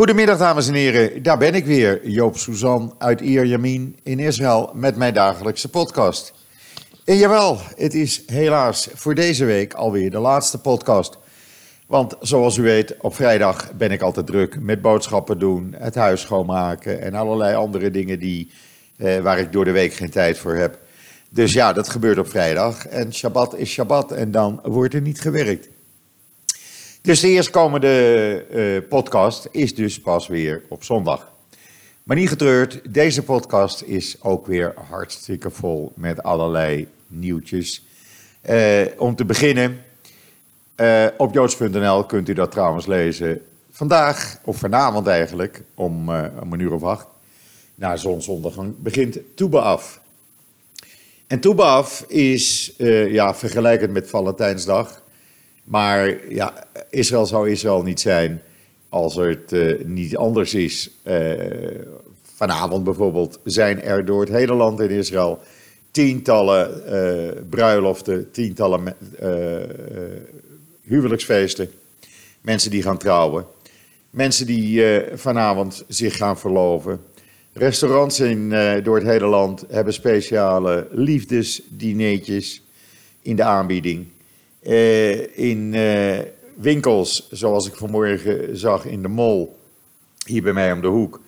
Goedemiddag dames en heren, daar ben ik weer, Joop Suzan uit Ierjemien in Israël met mijn dagelijkse podcast. En jawel, het is helaas voor deze week alweer de laatste podcast. Want zoals u weet, op vrijdag ben ik altijd druk met boodschappen doen, het huis schoonmaken en allerlei andere dingen die, eh, waar ik door de week geen tijd voor heb. Dus ja, dat gebeurt op vrijdag en Shabbat is Shabbat en dan wordt er niet gewerkt. Dus de eerstkomende uh, podcast is dus pas weer op zondag. Maar niet getreurd, deze podcast is ook weer hartstikke vol met allerlei nieuwtjes. Uh, om te beginnen, uh, op joods.nl kunt u dat trouwens lezen. Vandaag, of vanavond eigenlijk, om, een uur of acht, na zonsondergang, begint Toeba af. En Toeba af is, ja, vergelijkend met Valentijnsdag maar ja, Israël zou Israël niet zijn als het uh, niet anders is. Uh, vanavond bijvoorbeeld zijn er door het hele land in Israël tientallen uh, bruiloften, tientallen huwelijksfeesten. Mensen die gaan trouwen. Mensen die vanavond zich gaan verloven. Restaurants in, door het hele land hebben speciale liefdesdineetjes in de aanbieding. Uh, in uh, winkels, zoals ik vanmorgen zag in de mall, hier bij mij om de hoek,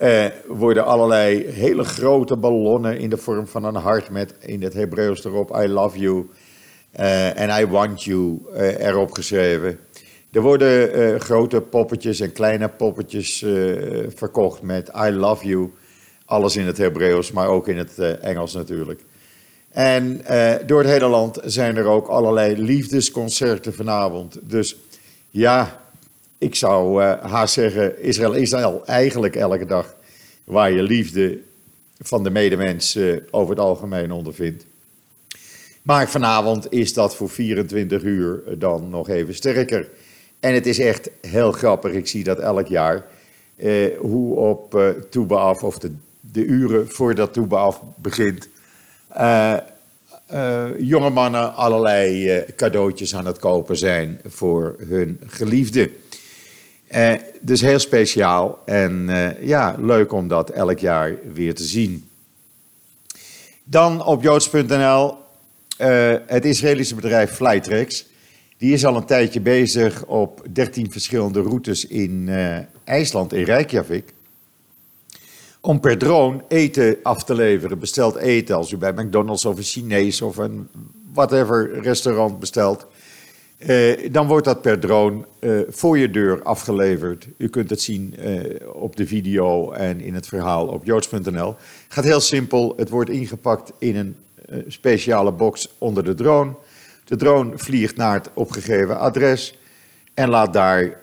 uh, worden allerlei hele grote ballonnen in de vorm van een hart met in het Hebreeuws erop I love you en I want you erop geschreven. Er worden grote poppetjes en kleine poppetjes verkocht met I love you. Alles in het Hebreeuws, maar ook in het Engels natuurlijk. En uh, door het hele land zijn er ook allerlei liefdesconcerten vanavond. Dus ja, ik zou uh, haast zeggen, Israël is al eigenlijk elke dag waar je liefde van de medemens uh, over het algemeen ondervindt. Maar vanavond is dat voor 24 uur dan nog even sterker. En het is echt heel grappig, ik zie dat elk jaar, hoe op uh, af, of de, de uren voordat Toeba af begint uh, jonge mannen allerlei uh, cadeautjes aan het kopen zijn voor hun geliefde. Uh, dus heel speciaal en ja, leuk om dat elk jaar weer te zien. Dan op joods.nl het Israëlische bedrijf Flytrex. Die is al een tijdje bezig op 13 verschillende routes in IJsland, in Reykjavik om per drone eten af te leveren. Besteld eten als u bij McDonald's of een Chinees of een whatever restaurant bestelt. Eh, dan wordt dat per drone eh, voor je deur afgeleverd. U kunt het zien eh, op de video en in het verhaal op joods.nl. Gaat heel simpel. Het wordt ingepakt in een speciale box onder de drone. De drone vliegt naar het opgegeven adres en laat daar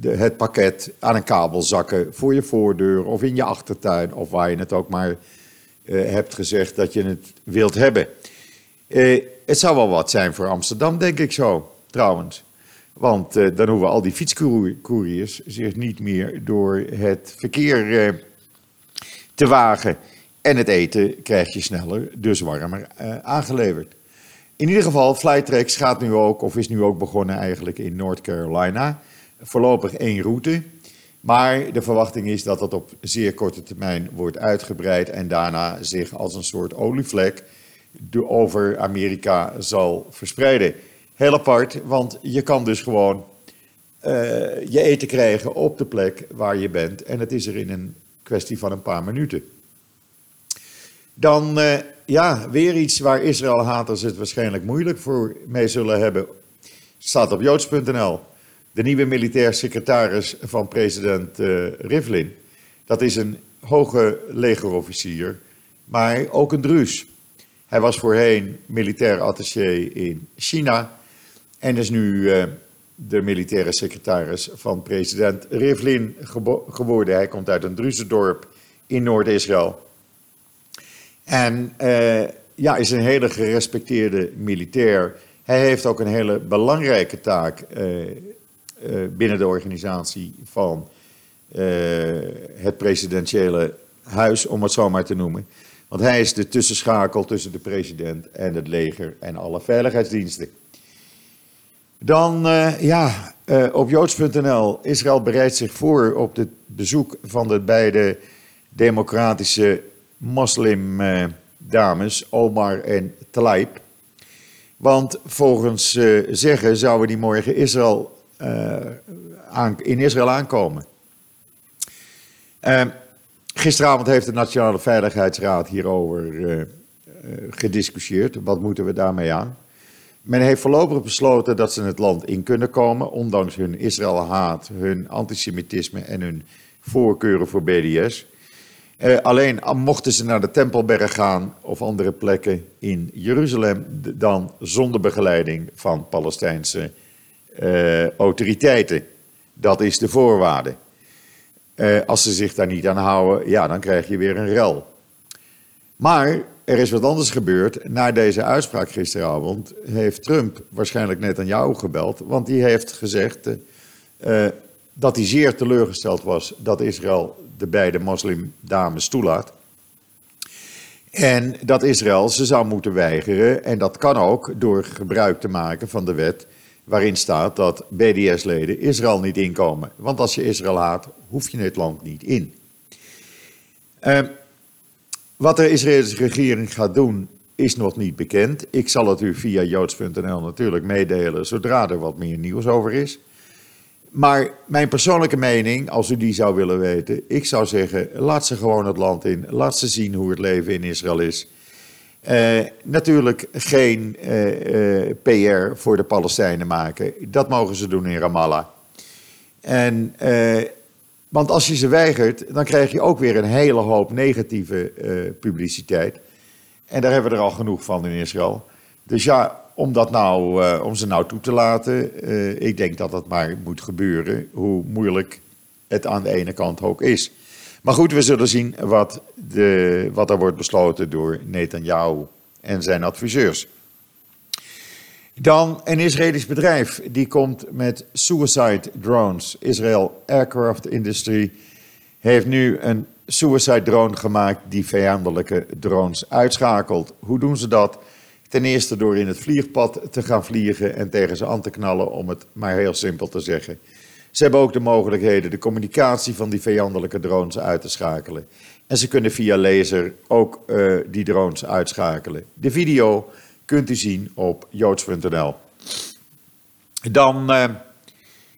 de, het pakket aan een kabel zakken voor je voordeur of in je achtertuin of waar je het ook maar uh, hebt gezegd dat je het wilt hebben. Uh, het zou wel wat zijn voor Amsterdam, denk ik zo, trouwens. Want uh, dan hoeven al die fietscouriers zich niet meer door het verkeer te wagen. En het eten krijg je sneller, dus warmer aangeleverd. In ieder geval, Flytrex gaat nu ook, of is nu ook begonnen eigenlijk in North Carolina voorlopig één route. Maar de verwachting is dat dat op zeer korte termijn wordt uitgebreid en daarna zich als een soort olievlek over Amerika zal verspreiden. Heel apart, want je kan dus gewoon uh, je eten krijgen op de plek waar je bent en het is er in een kwestie van een paar minuten. Dan, uh, ja, weer iets waar Israël-haters het waarschijnlijk moeilijk voor mee zullen hebben. Staat op joods.nl de nieuwe militair secretaris van president uh, Rivlin. Dat is een hoge legerofficier, maar ook een druus. Hij was voorheen militair attaché in China en is nu uh, de militaire secretaris van president Rivlin geworden. Hij komt uit een Druzendorp in Noord-Israël. En uh, ja, is een hele gerespecteerde militair. Hij heeft ook een hele belangrijke taak uh, binnen de organisatie van uh, het presidentiële huis, om het zo maar te noemen. Want hij is de tussenschakel tussen de president en het leger en alle veiligheidsdiensten. Dan, uh, ja, op joods.nl. Israël bereidt zich voor op het bezoek van de beide democratische moslimdames, Omar en Tlaib. Want volgens zeggen zouden die morgen Israël, aan, in Israël aankomen. gisteravond heeft de Nationale Veiligheidsraad hierover gediscussieerd. Wat moeten we daarmee aan? Men heeft voorlopig besloten dat ze het land in kunnen komen, ondanks hun Israël-haat, hun antisemitisme en hun voorkeuren voor BDS. Eh, alleen mochten ze naar de Tempelberg gaan of andere plekken in Jeruzalem, dan zonder begeleiding van Palestijnse eh, autoriteiten. Dat is de voorwaarde. Eh, als ze zich daar niet aan houden, ja, dan krijg je weer een rel. Maar er is wat anders gebeurd. Na deze uitspraak gisteravond heeft Trump waarschijnlijk net aan jou gebeld. Want die heeft gezegd uh, dat hij zeer teleurgesteld was dat Israël de beide moslimdames toelaat. En dat Israël ze zou moeten weigeren. En dat kan ook door gebruik te maken van de wet waarin staat dat BDS-leden Israël niet inkomen. Want als je Israël haat, hoef je het land niet in. Uh, wat de Israëlische regering gaat doen, is nog niet bekend. Ik zal het u via joods.nl natuurlijk meedelen zodra er wat meer nieuws over is. Maar mijn persoonlijke mening, als u die zou willen weten, ik zou zeggen: laat ze gewoon het land in. Laat ze zien hoe het leven in Israël is. Uh, natuurlijk geen uh, uh, PR voor de Palestijnen maken. Dat mogen ze doen in Ramallah. En want als je ze weigert, dan krijg je ook weer een hele hoop negatieve publiciteit. En daar hebben we er al genoeg van in Israël. Dus ja, om, dat nou, om ze nou toe te laten, ik denk dat dat maar moet gebeuren, hoe moeilijk het aan de ene kant ook is. Maar goed, we zullen zien wat, de, wat er wordt besloten door Netanyahu en zijn adviseurs. Dan een Israëlisch bedrijf die komt met suicide drones. Israel Aircraft Industry heeft nu een suicide drone gemaakt die vijandelijke drones uitschakelt. Hoe doen ze dat? Ten eerste door in het vliegpad te gaan vliegen en tegen ze aan te knallen, om het maar heel simpel te zeggen. Ze hebben ook de mogelijkheden de communicatie van die vijandelijke drones uit te schakelen. En ze kunnen via laser ook uh, die drones uitschakelen. De video kunt u zien op joods.nl. Dan, uh,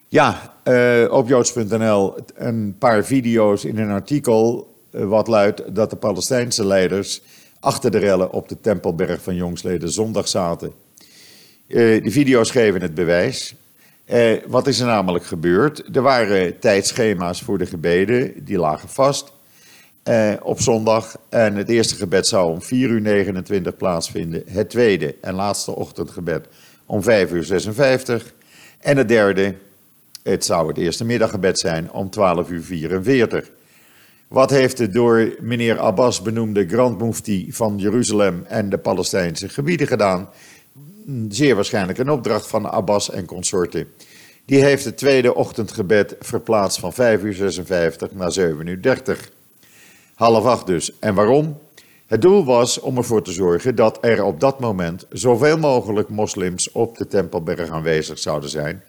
ja, uh, op joods.nl een paar video's in een artikel wat luidt dat de Palestijnse leiders achter de rellen op de Tempelberg van Jongsleden zondag zaten. de video's geven het bewijs. Wat is er namelijk gebeurd? Er waren tijdschema's voor de gebeden, die lagen vast eh, op zondag. En het eerste gebed zou om 4 uur 29 plaatsvinden. Het tweede en laatste ochtendgebed om 5 uur 56. En het derde, het zou het eerste middaggebed zijn om 12 uur 44. Wat heeft de door meneer Abbas benoemde Grand Mufti van Jeruzalem en de Palestijnse gebieden gedaan? Zeer waarschijnlijk een opdracht van Abbas en consorten. Die heeft het tweede ochtendgebed verplaatst van 5 uur 56 naar 7 uur 30 half acht dus. En waarom? Het doel was om ervoor te zorgen dat er op dat moment zoveel mogelijk moslims op de Tempelberg aanwezig zouden zijn.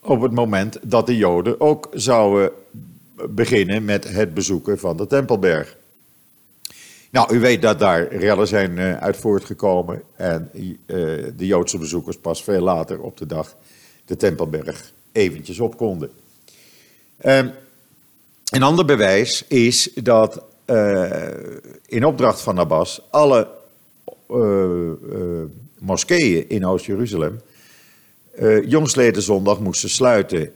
Op het moment dat de Joden ook zouden beginnen met het bezoeken van de Tempelberg. Nou, u weet dat daar rellen zijn uh, uit voortgekomen en uh, de Joodse bezoekers pas veel later op de dag de Tempelberg eventjes op konden. Uh, een ander bewijs is dat uh, in opdracht van Abbas alle moskeeën in Oost-Jeruzalem jongsleden zondag moesten sluiten.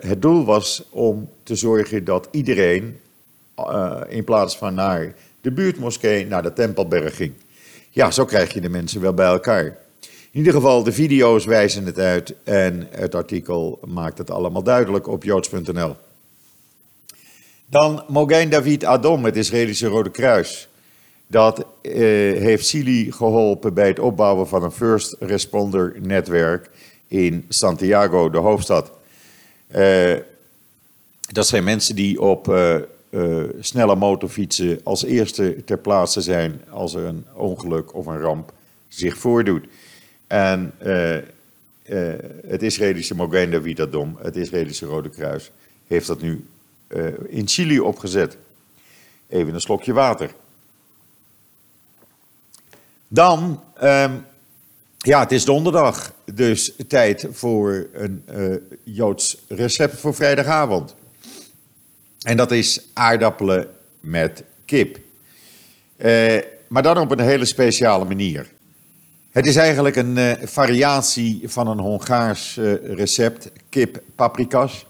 het doel was om te zorgen dat iedereen in plaats van naar de buurtmoskee naar de Tempelberg ging. Ja, zo krijg je de mensen wel bij elkaar. In ieder geval, de video's wijzen het uit en het artikel maakt het allemaal duidelijk op joods.nl. Dan Mogain David Adom, het Israëlische Rode Kruis. Dat uh, heeft Sili geholpen bij het opbouwen van een first responder netwerk in Santiago, de hoofdstad. Uh, dat zijn mensen die op uh, snelle motorfietsen als eerste ter plaatse zijn als er een ongeluk of een ramp zich voordoet. En uh, het Israëlische Mogen David Adom, het Israëlische Rode Kruis, heeft dat nu in Chili opgezet. Even een slokje water. Dan, um, ja, het is donderdag, dus tijd voor een Joods recept voor vrijdagavond. En dat is aardappelen met kip. Uh, maar dan op een hele speciale manier. Het is eigenlijk een uh, variatie van een Hongaars uh, recept, kip paprika's.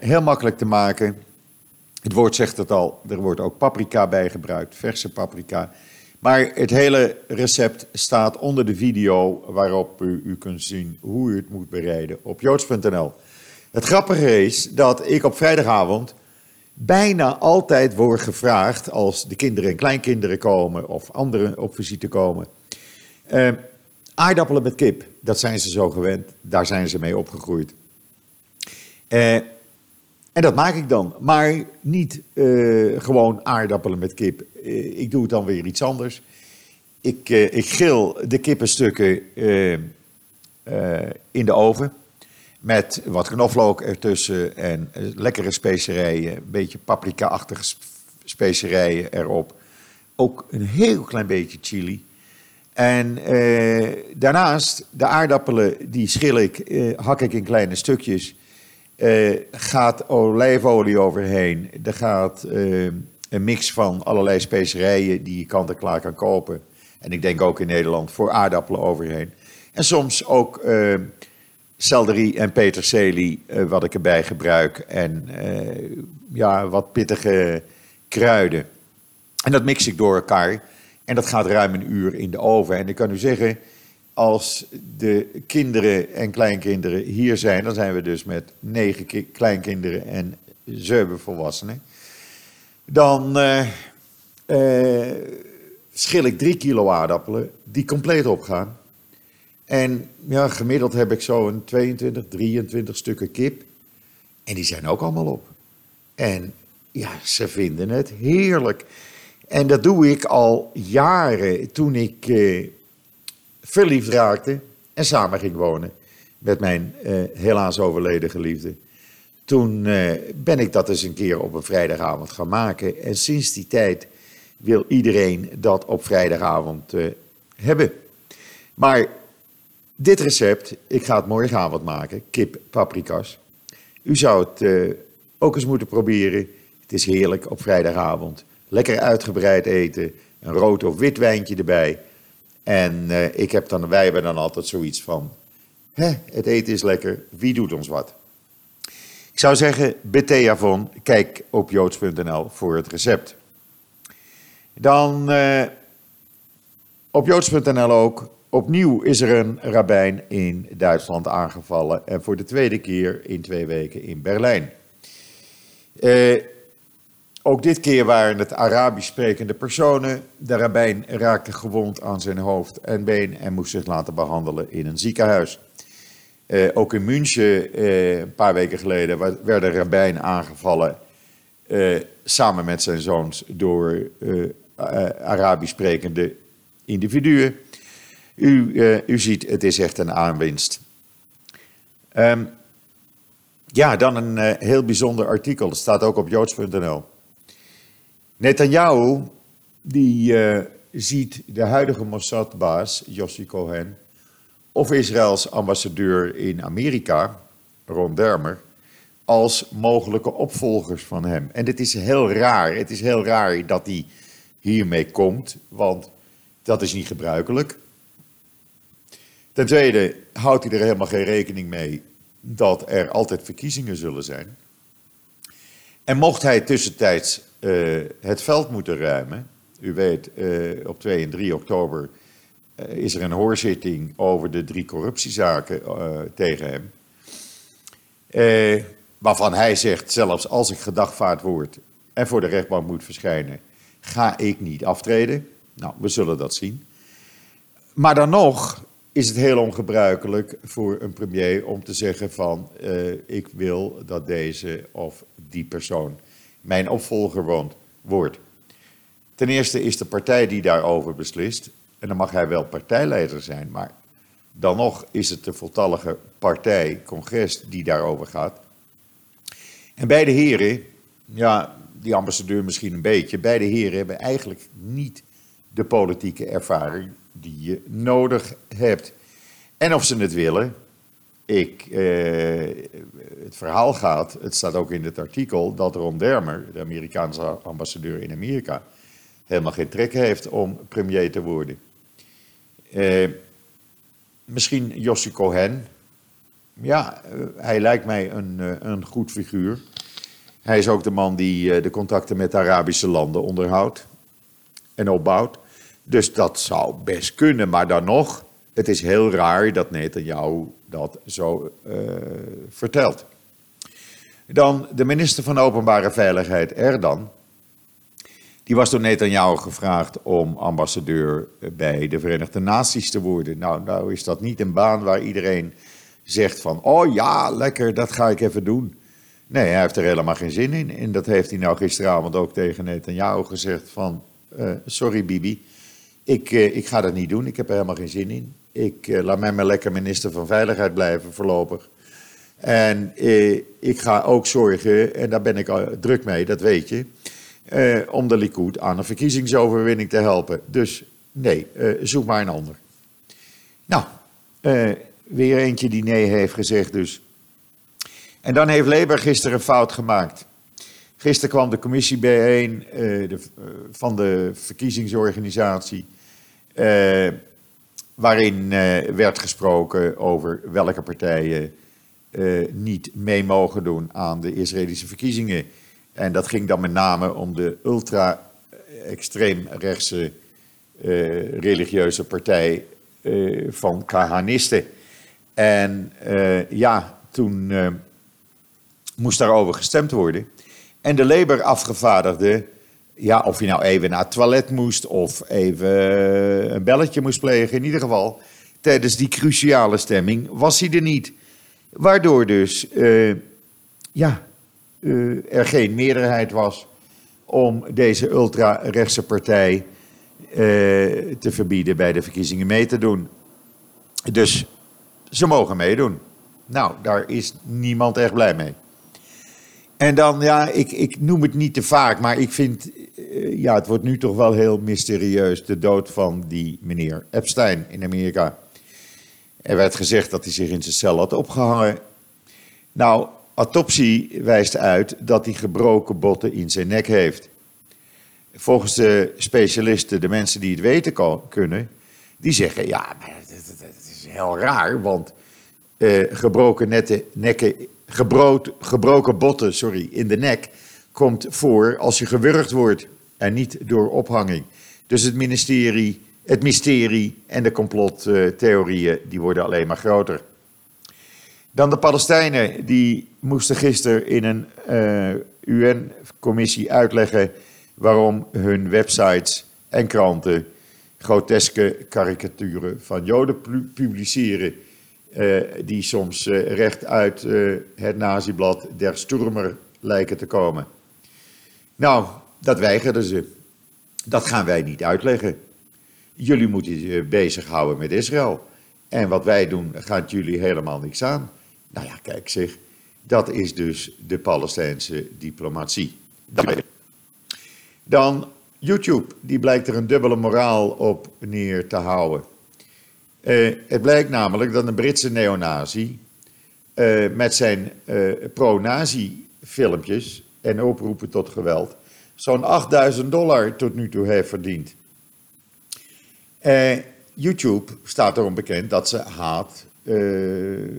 heel makkelijk te maken. Het woord zegt het al, er wordt ook paprika bij gebruikt, verse paprika. Maar het hele recept staat onder de video waarop u, u kunt zien hoe u het moet bereiden op joods.nl. Het grappige is dat ik op vrijdagavond bijna altijd word gevraagd als de kinderen en kleinkinderen komen of anderen op visite komen. Uh, aardappelen met kip, dat zijn ze zo gewend, daar zijn ze mee opgegroeid. Uh, en dat maak ik dan, maar niet uh, gewoon aardappelen met kip. ik doe het dan weer iets anders. Ik, ik gril de kippenstukken in de oven met wat knoflook ertussen en lekkere specerijen, een beetje paprika-achtige specerijen erop. Ook een heel klein beetje chili. En eh, daarnaast, de aardappelen, die schil ik, eh, hak ik in kleine stukjes. Eh, gaat olijfolie overheen. Er gaat eh, een mix van allerlei specerijen die je kant en klaar kan kopen. En ik denk ook in Nederland voor aardappelen overheen. En soms ook eh, selderie en peterselie, uh, wat ik erbij gebruik. En uh, ja, wat pittige kruiden. En dat mix ik door elkaar. En dat gaat ruim een uur in de oven. En ik kan u zeggen, als de kinderen en kleinkinderen hier zijn, dan zijn we dus met negen kleinkinderen en zeven volwassenen. Dan uh, schil ik drie kilo aardappelen die compleet opgaan. En ja, gemiddeld heb ik zo een 22, 23 stukken kip. En die zijn ook allemaal op. En ja, ze vinden het heerlijk. En dat doe ik al jaren toen ik eh, verliefd raakte en samen ging wonen met mijn eh, helaas overleden geliefde. Toen eh, ben ik dat eens een keer op een vrijdagavond gaan maken. En sinds die tijd wil iedereen dat op vrijdagavond eh, hebben. Maar dit recept, ik ga het morgenavond maken, kip paprika's. U zou het uh, ook eens moeten proberen. Het is heerlijk op vrijdagavond. Lekker uitgebreid eten, een rood of wit wijntje erbij. En uh, ik heb dan, wij hebben dan altijd zoiets van, hè, het eten is lekker, wie doet ons wat? Ik zou zeggen, beteavon, kijk op joods.nl voor het recept. Dan uh, op joods.nl ook Opnieuw is er een rabbijn in Duitsland aangevallen en voor de tweede keer in twee weken in Berlijn. Eh, ook dit keer waren het Arabisch sprekende personen. De rabbijn raakte gewond aan zijn hoofd en been en moest zich laten behandelen in een ziekenhuis. Eh, ook in München, eh, een paar weken geleden, werd de rabbijn aangevallen samen met zijn zoons door Arabisch sprekende individuen. U, uh, u ziet, het is echt een aanwinst. Um, ja, dan een uh, heel bijzonder artikel. Dat staat ook op joods.nl. Netanyahu, die uh, ziet de huidige Mossad-baas, Yossi Cohen, of Israëls ambassadeur in Amerika, Ron Dermer, als mogelijke opvolgers van hem. En dit is heel raar. Het is heel raar dat hij hiermee komt, want dat is niet gebruikelijk. Ten tweede houdt hij er helemaal geen rekening mee dat er altijd verkiezingen zullen zijn. En mocht hij tussentijds uh, het veld moeten ruimen, u weet, uh, op 2 en 3 oktober uh, is er een hoorzitting over de drie corruptiezaken tegen hem. waarvan hij zegt, zelfs als ik gedagvaard word en voor de rechtbank moet verschijnen, ga ik niet aftreden. Nou, we zullen dat zien. Maar dan nog is het heel ongebruikelijk voor een premier om te zeggen van uh, ik wil dat deze of die persoon mijn opvolger wordt. Ten eerste is de partij die daarover beslist, en dan mag hij wel partijleider zijn, maar dan nog is het de voltallige partij, congres, die daarover gaat. En beide heren, ja, die ambassadeur misschien een beetje, beide heren hebben eigenlijk niet de politieke ervaring die je nodig hebt. En of ze het willen, ik, eh, het verhaal gaat, het staat ook in het artikel, dat Ron Dermer, de Amerikaanse ambassadeur in Amerika, helemaal geen trek heeft om premier te worden. Eh, misschien Jossi Cohen. Ja, eh, hij lijkt mij een, eh, een goed figuur. Hij is ook de man die eh, de contacten met de Arabische landen onderhoudt en opbouwt. Dus dat zou best kunnen, maar dan nog, het is heel raar dat Netanyahu dat zo uh, vertelt. Dan de minister van Openbare Veiligheid, Erdan. Die was door Netanyahu gevraagd om ambassadeur bij de Verenigde Naties te worden. Nou, nou is dat niet een baan waar iedereen zegt van, oh ja, lekker, dat ga ik even doen. Nee, hij heeft er helemaal geen zin in. En dat heeft hij nou gisteravond ook tegen Netanyahu gezegd van, uh, sorry Bibi, ik, uh, ik ga dat niet doen, ik heb er helemaal geen zin in. Ik uh, laat mij maar lekker minister van Veiligheid blijven voorlopig. En ik ga ook zorgen, en daar ben ik druk mee, dat weet je eh, om de Likud aan een verkiezingsoverwinning te helpen. Dus nee, eh, zoek maar een ander. Nou, eh, weer eentje die nee heeft gezegd dus. En dan heeft Labour gisteren een fout gemaakt. Gisteren kwam de commissie bijeen de, van de verkiezingsorganisatie, waarin werd gesproken over welke partijen niet mee mogen doen aan de Israëlische verkiezingen en dat ging dan met name om de ultra-extreemrechtse religieuze partij van Kahanisten. En ja, toen moest daarover gestemd worden. En de Labour-afgevaardigde, ja, of je nou even naar het toilet moest of even een belletje moest plegen, in ieder geval, tijdens die cruciale stemming was hij er niet. Waardoor dus, ja, uh, er geen meerderheid was om deze ultra-rechtse partij te verbieden bij de verkiezingen mee te doen. Dus ze mogen meedoen. Nou, daar is niemand echt blij mee. En dan, ja, ik, ik noem het niet te vaak, maar ik vind, uh, ja, het wordt nu toch wel heel mysterieus, de dood van die meneer Epstein in Amerika. Er werd gezegd dat hij zich in zijn cel had opgehangen. Nou, autopsie wijst uit dat hij gebroken botten in zijn nek heeft. Volgens de specialisten, de mensen die het weten kunnen, die zeggen: ja, dat is heel raar, want eh, gebroken netten, nekken, gebrood, gebroken botten sorry, in de nek komt voor als je gewurgd wordt en niet door ophanging. Dus het ministerie, het mysterie en de complottheorieën die worden alleen maar groter. Dan de Palestijnen, die moesten gisteren in een eh, UN-commissie uitleggen waarom hun websites en kranten groteske karikaturen van Joden publiceren, uh, die soms uh, recht uit het naziblad Der Sturmer lijken te komen. Nou, dat weigerden ze. Dat gaan wij niet uitleggen. Jullie moeten je bezighouden met Israël. En wat wij doen, gaat jullie helemaal niks aan. Nou ja, kijk zeg, dat is dus de Palestijnse diplomatie. Dan YouTube, die blijkt er een dubbele moraal op neer te houden. Uh, het blijkt namelijk dat een Britse neonazi uh, met zijn uh, pro-nazi filmpjes en oproepen tot geweld zo'n 8000 dollar tot nu toe heeft verdiend. YouTube staat erom bekend dat ze haat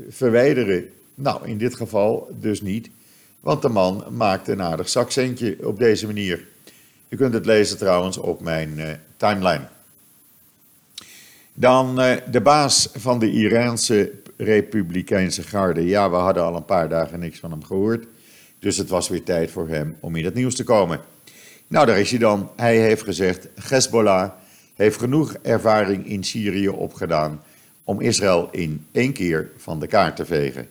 verwijderen. Nou, in dit geval dus niet, want de man maakte een aardig zakcentje op deze manier. U kunt het lezen trouwens op mijn timeline. Dan uh, de baas van de Iraanse Republikeinse Garde. Ja, we hadden al een paar dagen niks van hem gehoord. Dus het was weer tijd voor hem om in het nieuws te komen. Nou, daar is hij dan. Hij heeft gezegd: Hezbollah heeft genoeg ervaring in Syrië opgedaan om Israël in één keer van de kaart te vegen.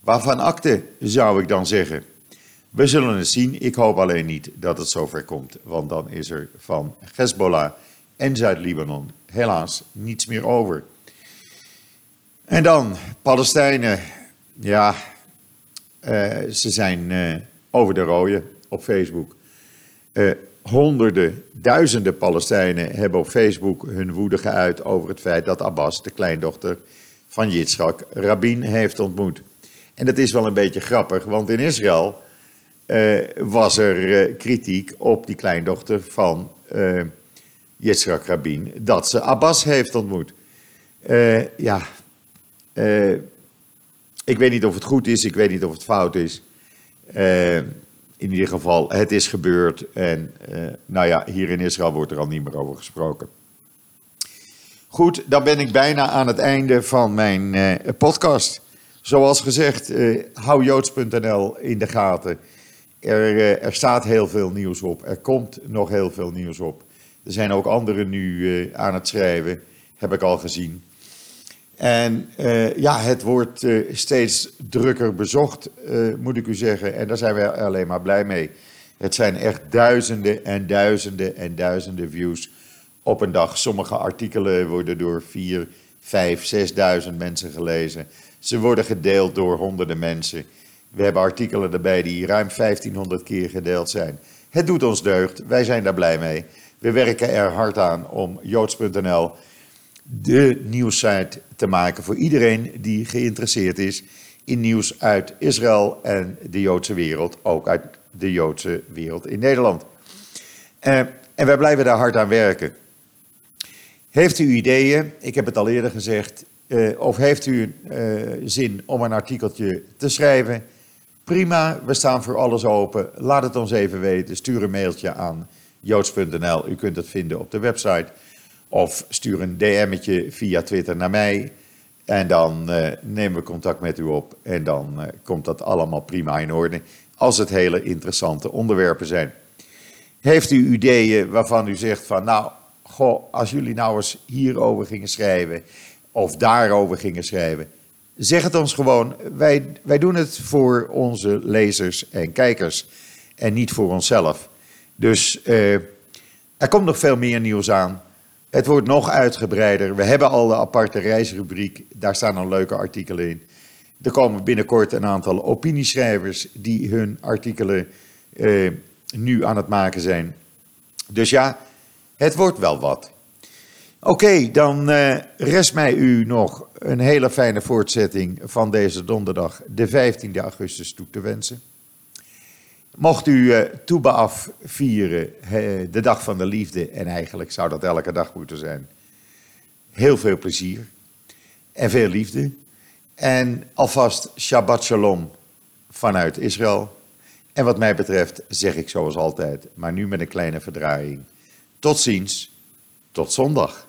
Waarvan akte, zou ik dan zeggen. We zullen het zien. Ik hoop alleen niet dat het zover komt, want dan is er van Hezbollah en Zuid-Libanon helaas niets meer over. En dan, Palestijnen. Ja, uh, ze zijn uh, over de rode op Facebook. Uh, honderden, duizenden Palestijnen hebben op Facebook hun woede geuit over het feit dat Abbas, de kleindochter van Yitzhak, Rabin heeft ontmoet. En dat is wel een beetje grappig, want in Israël was er kritiek op die kleindochter van Yitzhak Rabin dat ze Abbas heeft ontmoet. ja, uh, ik weet niet of het goed is, ik weet niet of het fout is. Uh, in ieder geval, het is gebeurd. En nou ja, hier in Israël wordt er al niet meer over gesproken. Goed, dan ben ik bijna aan het einde van mijn podcast. Zoals gezegd, hou joods.nl in de gaten. Er, er, staat heel veel nieuws op. Er komt nog heel veel nieuws op. Er zijn ook anderen nu aan het schrijven, heb ik al gezien. En uh, ja, het wordt uh, steeds drukker bezocht, moet ik u zeggen. En daar zijn we alleen maar blij mee. Het zijn echt duizenden en duizenden en duizenden views op een dag. Sommige artikelen worden door vier, vijf, zesduizend mensen gelezen. Ze worden gedeeld door honderden mensen. We hebben artikelen erbij die ruim 1500 keer gedeeld zijn. Het doet ons deugd, wij zijn daar blij mee. We werken er hard aan om joods.nl de nieuwssite te maken voor iedereen die geïnteresseerd is in nieuws uit Israël en de Joodse wereld, ook uit de Joodse wereld in Nederland. Uh, en wij blijven daar hard aan werken. Heeft u ideeën, ik heb het al eerder gezegd, uh, of heeft u uh, zin om een artikeltje te schrijven? Prima, we staan voor alles open. Laat het ons even weten. Stuur een mailtje aan joods.nl. U kunt het vinden op de website. Of stuur een DM'tje via Twitter naar mij. En dan uh, nemen we contact met u op. En dan uh, komt dat allemaal prima in orde. Als het hele interessante onderwerpen zijn. Heeft u ideeën waarvan u zegt van nou, goh, als jullie nou eens hierover gingen schrijven. Of daarover gingen schrijven. Zeg het ons gewoon. Wij, wij doen het voor onze lezers en kijkers. En niet voor onszelf. Dus uh, er komt nog veel meer nieuws aan. Het wordt nog uitgebreider. We hebben al de aparte reisrubriek. Daar staan al leuke artikelen in. Er komen binnenkort een aantal opinieschrijvers die hun artikelen eh, nu aan het maken zijn. Dus ja, het wordt wel wat. Oké, dan uh, rest mij u nog een hele fijne voortzetting van deze donderdag, de 15e augustus, toe te wensen. Mocht u uh, vieren, de dag van de liefde, en eigenlijk zou dat elke dag moeten zijn. Heel veel plezier en veel liefde. En alvast Shabbat Shalom vanuit Israël. En wat mij betreft zeg ik zoals altijd, maar nu met een kleine verdraaiing. Tot ziens, tot zondag.